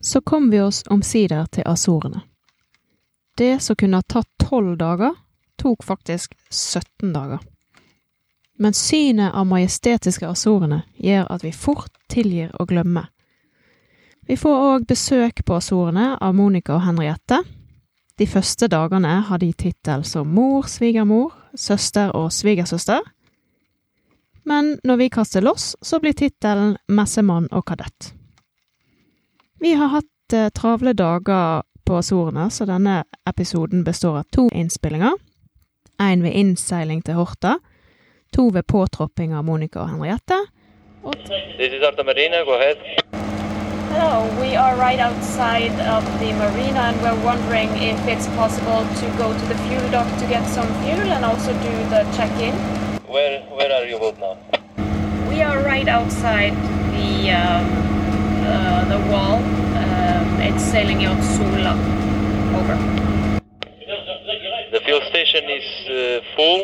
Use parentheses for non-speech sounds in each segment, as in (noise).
Så kom vi oss omsider til Azorene. Det som kunne ha tatt tolv dager, tok faktisk 17 dager. Men synet av majestetiske Azorene gjør at vi fort tilgir å glemme. Vi får òg besøk på Azorene av Monica og Henriette. De første dagene har de tittel som mor, svigermor, søster og svigersøster. Men når vi kaster loss, så blir tittelen messemann og kadett. Vi har hatt eh, travle dager på Azorene, så denne episoden består av to innspillinger. En ved innseiling til Horta, to ved påtropping av Monica og Henriette, og This is Alta Marina, go ahead. Hello, we are right outside of the marina and we're wondering if it's possible to go to the fuel dock to get some fuel and also do the check-in. Where where are you both now? We are right outside the um, uh, the wall. Um, it's sailing yacht Sola. Over. The fuel station is uh, full.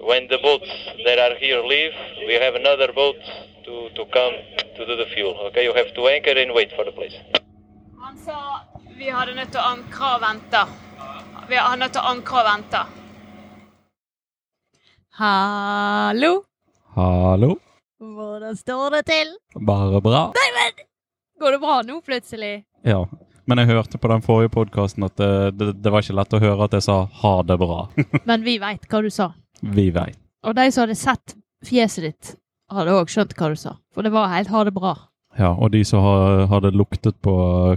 When the boats that are here leave, we have another boat to, to come to do the fuel. Okay, you have to anchor and wait for the place. Han sa vi hadde nødt til å ankre og vente. Vi har nødt til å ankre og vente. Hallo! Hallo. Hvordan står det til? Bare bra. Nei, men Går det bra nå, plutselig? Ja. Men jeg hørte på den forrige podkasten at det, det, det var ikke lett å høre at jeg sa 'ha det bra'. (laughs) Men vi veit hva du sa. Vi veit. Og de som hadde sett fjeset ditt, hadde òg skjønt hva du sa. For det var helt ha det bra. Ja, og de som hadde luktet på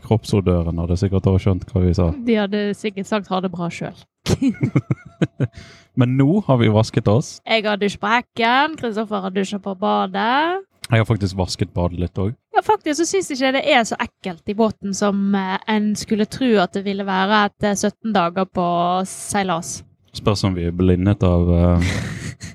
kroppsodøren, hadde sikkert også skjønt hva vi sa. De hadde sikkert sagt ha det bra sjøl. (laughs) Men nå har vi vasket oss. Jeg har dusj på hekken, Kristoffer har dusja på badet. Jeg har faktisk vasket badet litt òg. Ja, faktisk så syns ikke det er så ekkelt i båten som eh, en skulle tro at det ville være etter 17 dager på seilas. Spørs om vi er blindet av uh...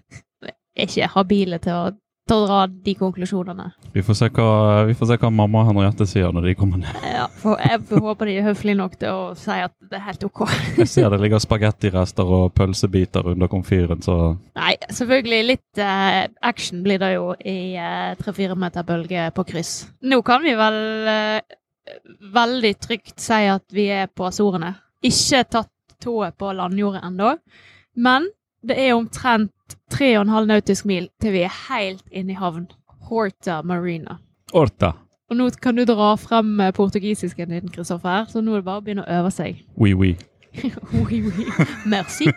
(laughs) Ikke habile til å, til å dra de konklusjonene. vi, får se hva, vi får se hva mamma og Henriette sier når de kommer ned. Ja, for jeg (laughs) håper de er høflige nok til å si at det er helt ok. Jeg ser det ligger spagettirester og pølsebiter under komfyren, så Nei, selvfølgelig litt uh, action blir det jo i eh, tre-fire meter bølge på kryss. Nå kan vi vel uh, veldig trygt si at vi er på Azorene. Ikke tatt tået på landjordet ennå, men det er omtrent 3,5 nautisk mil til vi er helt inne i havn. Horta Marina. Horta. Og nå kan du dra frem eh, portugisisken din, Kristoffer, så nå er det bare å begynne å øve seg. Oui, oui. (laughs) Oui, oui. Merci.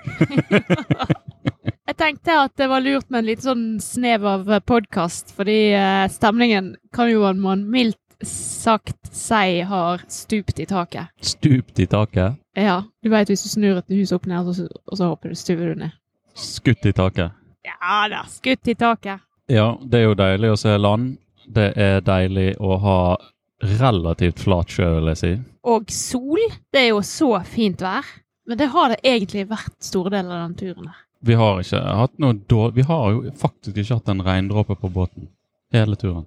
(laughs) Jeg tenkte at det var lurt med en liten sånn snev av podkast, fordi eh, stemningen kan jo man mildt sagt si har stupt i taket. Stupt i taket. Ja, du vet hvis du snur et hus opp ned, og så, og så hopper du stuver du ned. Skutt i taket. Ja da, skutt i taket. Ja, det er jo deilig å se land. Det er deilig å ha relativt flat sjø, vil jeg si. Og sol. Det er jo så fint vær. Men det har det egentlig vært store deler av den turen her. Vi har ikke hatt noe dårlig Vi har jo faktisk ikke hatt en regndråpe på båten hele turen.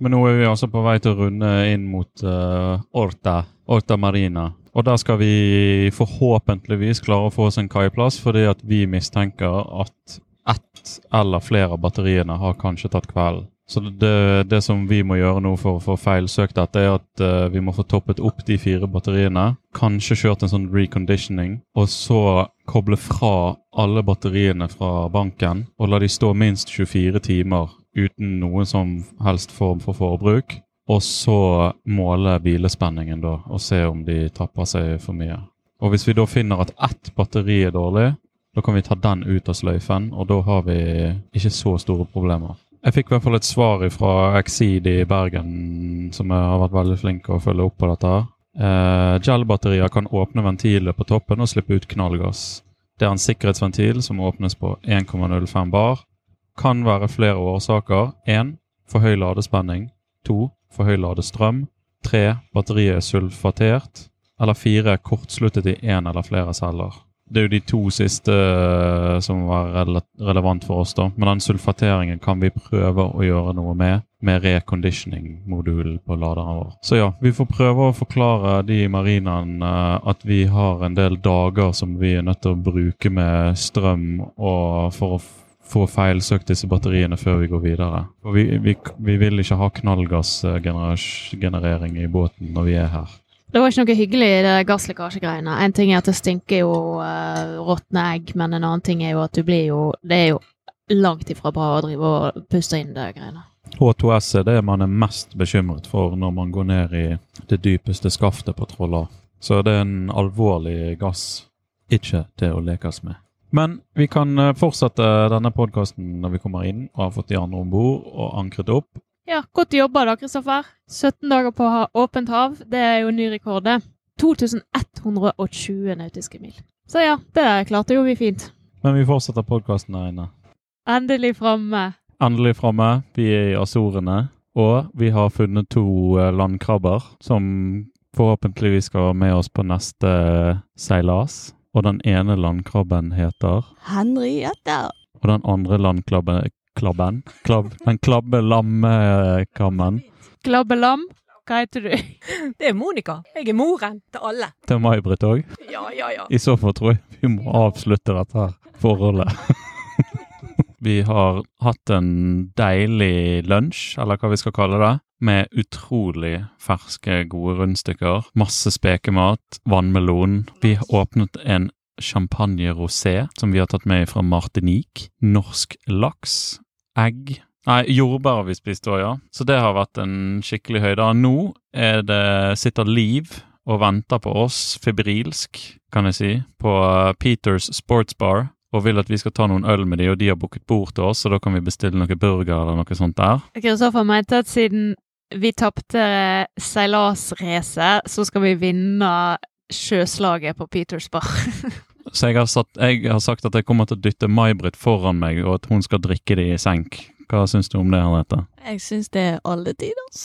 Men nå er vi altså på vei til å runde inn mot uh, Orta, Orta Marina. Og der skal vi forhåpentligvis klare å få oss en kaiplass, fordi at vi mistenker at ett eller flere av batteriene har kanskje tatt kvelden. Så det, det som vi må gjøre nå for å få feilsøkt dette, er at uh, vi må få toppet opp de fire batteriene. Kanskje kjørt en sånn reconditioning, og så koble fra alle batteriene fra banken og la de stå minst 24 timer uten noen som helst form for forbruk. Og så måle hvilespenningen da, og se om de tapper seg for mye. Og hvis vi da finner at ett batteri er dårlig, da kan vi ta den ut av sløyfen, og da har vi ikke så store problemer. Jeg fikk i hvert fall et svar fra Exceed i Bergen, som har vært veldig flink å følge opp på dette. Eh, Gel-batterier kan åpne ventiler på toppen og slippe ut knallgass. Det er en sikkerhetsventil som åpnes på 1,05 bar. Kan være flere årsaker. 1. For høy ladespenning. 2. For høy ladestrøm. tre, Batteriet er sulfatert. Eller fire, Kortsluttet i én eller flere celler. Det er jo de to siste eh, som var rele relevant for oss, da. Men den sulfateringen kan vi prøve å gjøre noe med, med reconditioning-modulen på laderen vår. Så ja, vi får prøve å forklare de i marinaen eh, at vi har en del dager som vi er nødt til å bruke med strøm og for å få feilsøkt disse batteriene før vi går videre. For vi, vi, vi vil ikke ha knallgassgenerering i båten når vi er her. Det var ikke noe hyggelig i det gasslekkasjegreiene. En ting er at det stinker jo uh, råtne egg, men en annen ting er jo at du blir jo Det er jo langt ifra bra å drive og puste inn det greiene. H2S er det man er mest bekymret for når man går ned i det dypeste skaftet på Trolla. Så det er en alvorlig gass, ikke til å lekes med. Men vi kan eh, fortsette denne podkasten når vi kommer inn og har fått de andre om bord og ankret opp. Ja, godt jobba da, Kristoffer. 17 dager på åpent hav, det er jo ny rekord, det. 2120 nautiske mil. Så ja, det klarte jo vi fint. Men vi fortsetter podkasten her inne. Endelig framme. Endelig framme. Vi er i Azorene. Og vi har funnet to eh, landkrabber som forhåpentligvis skal være med oss på neste seilas. Og den ene landkrabben heter Henriette. Og den andre landkrabben klabben, Klab, Den klabbe lammekammen Glabbelam. Hva heter du? (laughs) Det er Monica. Jeg er moren til alle. til May-Britt òg. Ja, ja, ja. I så fall tror jeg vi må avslutte dette her forholdet. (laughs) vi har hatt en deilig lunsj, eller hva vi skal kalle det, med utrolig ferske, gode rundstykker. Masse spekemat, vannmelon. Vi åpnet en champagne rosé som vi har tatt med fra Martinique. Norsk laks. Egg. Nei, jordbær har vi spist òg, ja. Så det har vært en skikkelig høyde. Nå er det, sitter Liv og venter på oss, febrilsk, kan jeg si, på Peters Sports Bar. Og vil at vi skal ta noen øl med de, og de har booket bord til oss, så da kan vi bestille noe burger eller noe sånt der. Kristoffer mente at siden vi tapte seilasracet, så skal vi vinne sjøslaget på Petersburg. (laughs) Så jeg har, satt, jeg har sagt at jeg kommer til å dytte May-Britt foran meg, og at hun skal drikke de i senk. Hva syns du om det, Henriette? Jeg syns det er alle tiders.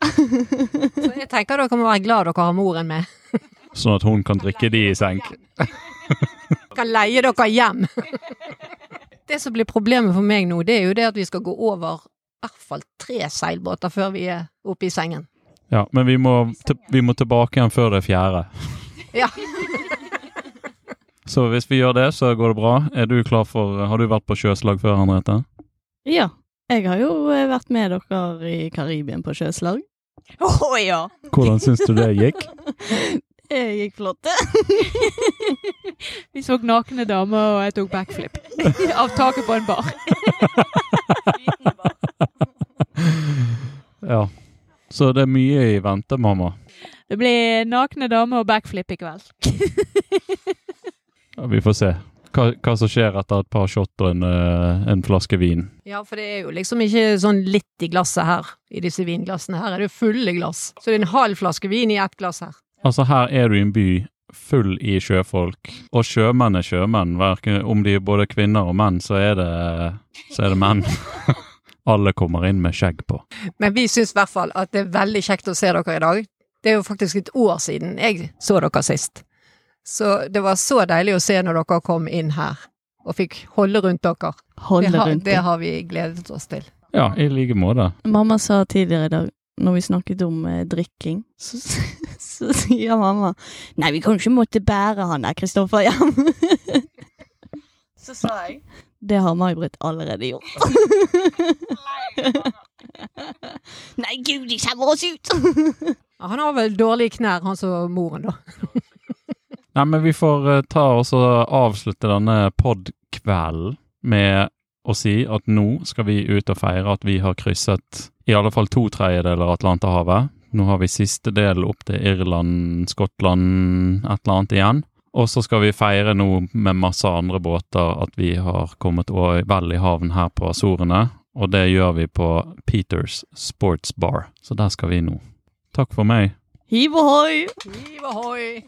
(laughs) Så jeg tenker dere må være glad dere har moren med. (laughs) Sånn at hun kan drikke de i senk. Kan leie dere hjem. Det som blir problemet for meg nå, det er jo det at vi skal gå over hvert fall tre seilbåter før vi er oppe i sengen. Ja, men vi må, vi må tilbake igjen før det fjerde. (laughs) Ja. (laughs) Så hvis vi gjør det, så går det bra. Er du klar for Har du vært på sjøslag før, Henriette? Ja. Jeg har jo eh, vært med dere i Karibien på sjøslag. Å ja! Hvordan syns du det gikk? (laughs) Det gikk flott, det. Vi så nakne damer, og jeg tok backflip. Av taket på en bar. Ja. Så det er mye i vente, mamma. Det blir nakne damer og backflip i kveld. Ja, vi får se hva, hva som skjer etter et par shot og en, eh, en flaske vin. ja, for det er jo liksom ikke sånn litt i glasset her, i disse vinglassene. Her er det fulle glass. Så det er en halv flaske vin i ett glass her. Altså, her er du i en by full i sjøfolk, og sjømenn er sjømenn. Hverken om de er både kvinner og menn, så er det, så er det menn. (laughs) Alle kommer inn med skjegg på. Men vi syns i hvert fall at det er veldig kjekt å se dere i dag. Det er jo faktisk et år siden jeg så dere sist. Så det var så deilig å se når dere kom inn her og fikk holde rundt dere. Holde det, har, rundt det det. har vi gledet oss til. Ja, i like måte. Mamma sa tidligere i dag, når vi snakket om eh, drikking, så, (laughs) så sier mamma Nei, vi kan jo ikke måtte bære han der Kristoffer hjem. (laughs) så sa jeg Det har May-Britt allerede gjort. (laughs) Nei, gud, de skjemmer oss ut! (laughs) Ja, han har vel dårlige knær, han som moren, da. (laughs) Nei, men vi får eh, ta oss og avslutte denne pod-kvelden med å si at nå skal vi ut og feire at vi har krysset i alle fall to tredjedeler av Atlanterhavet. Nå har vi siste del opp til Irland, Skottland, et eller annet igjen. Og så skal vi feire nå med masse andre båter at vi har kommet vel i havn her på Azorene. Og det gjør vi på Peters Sports Bar. Så der skal vi nå. Takk for meg. Hiv ohoi! Hiv ohoi!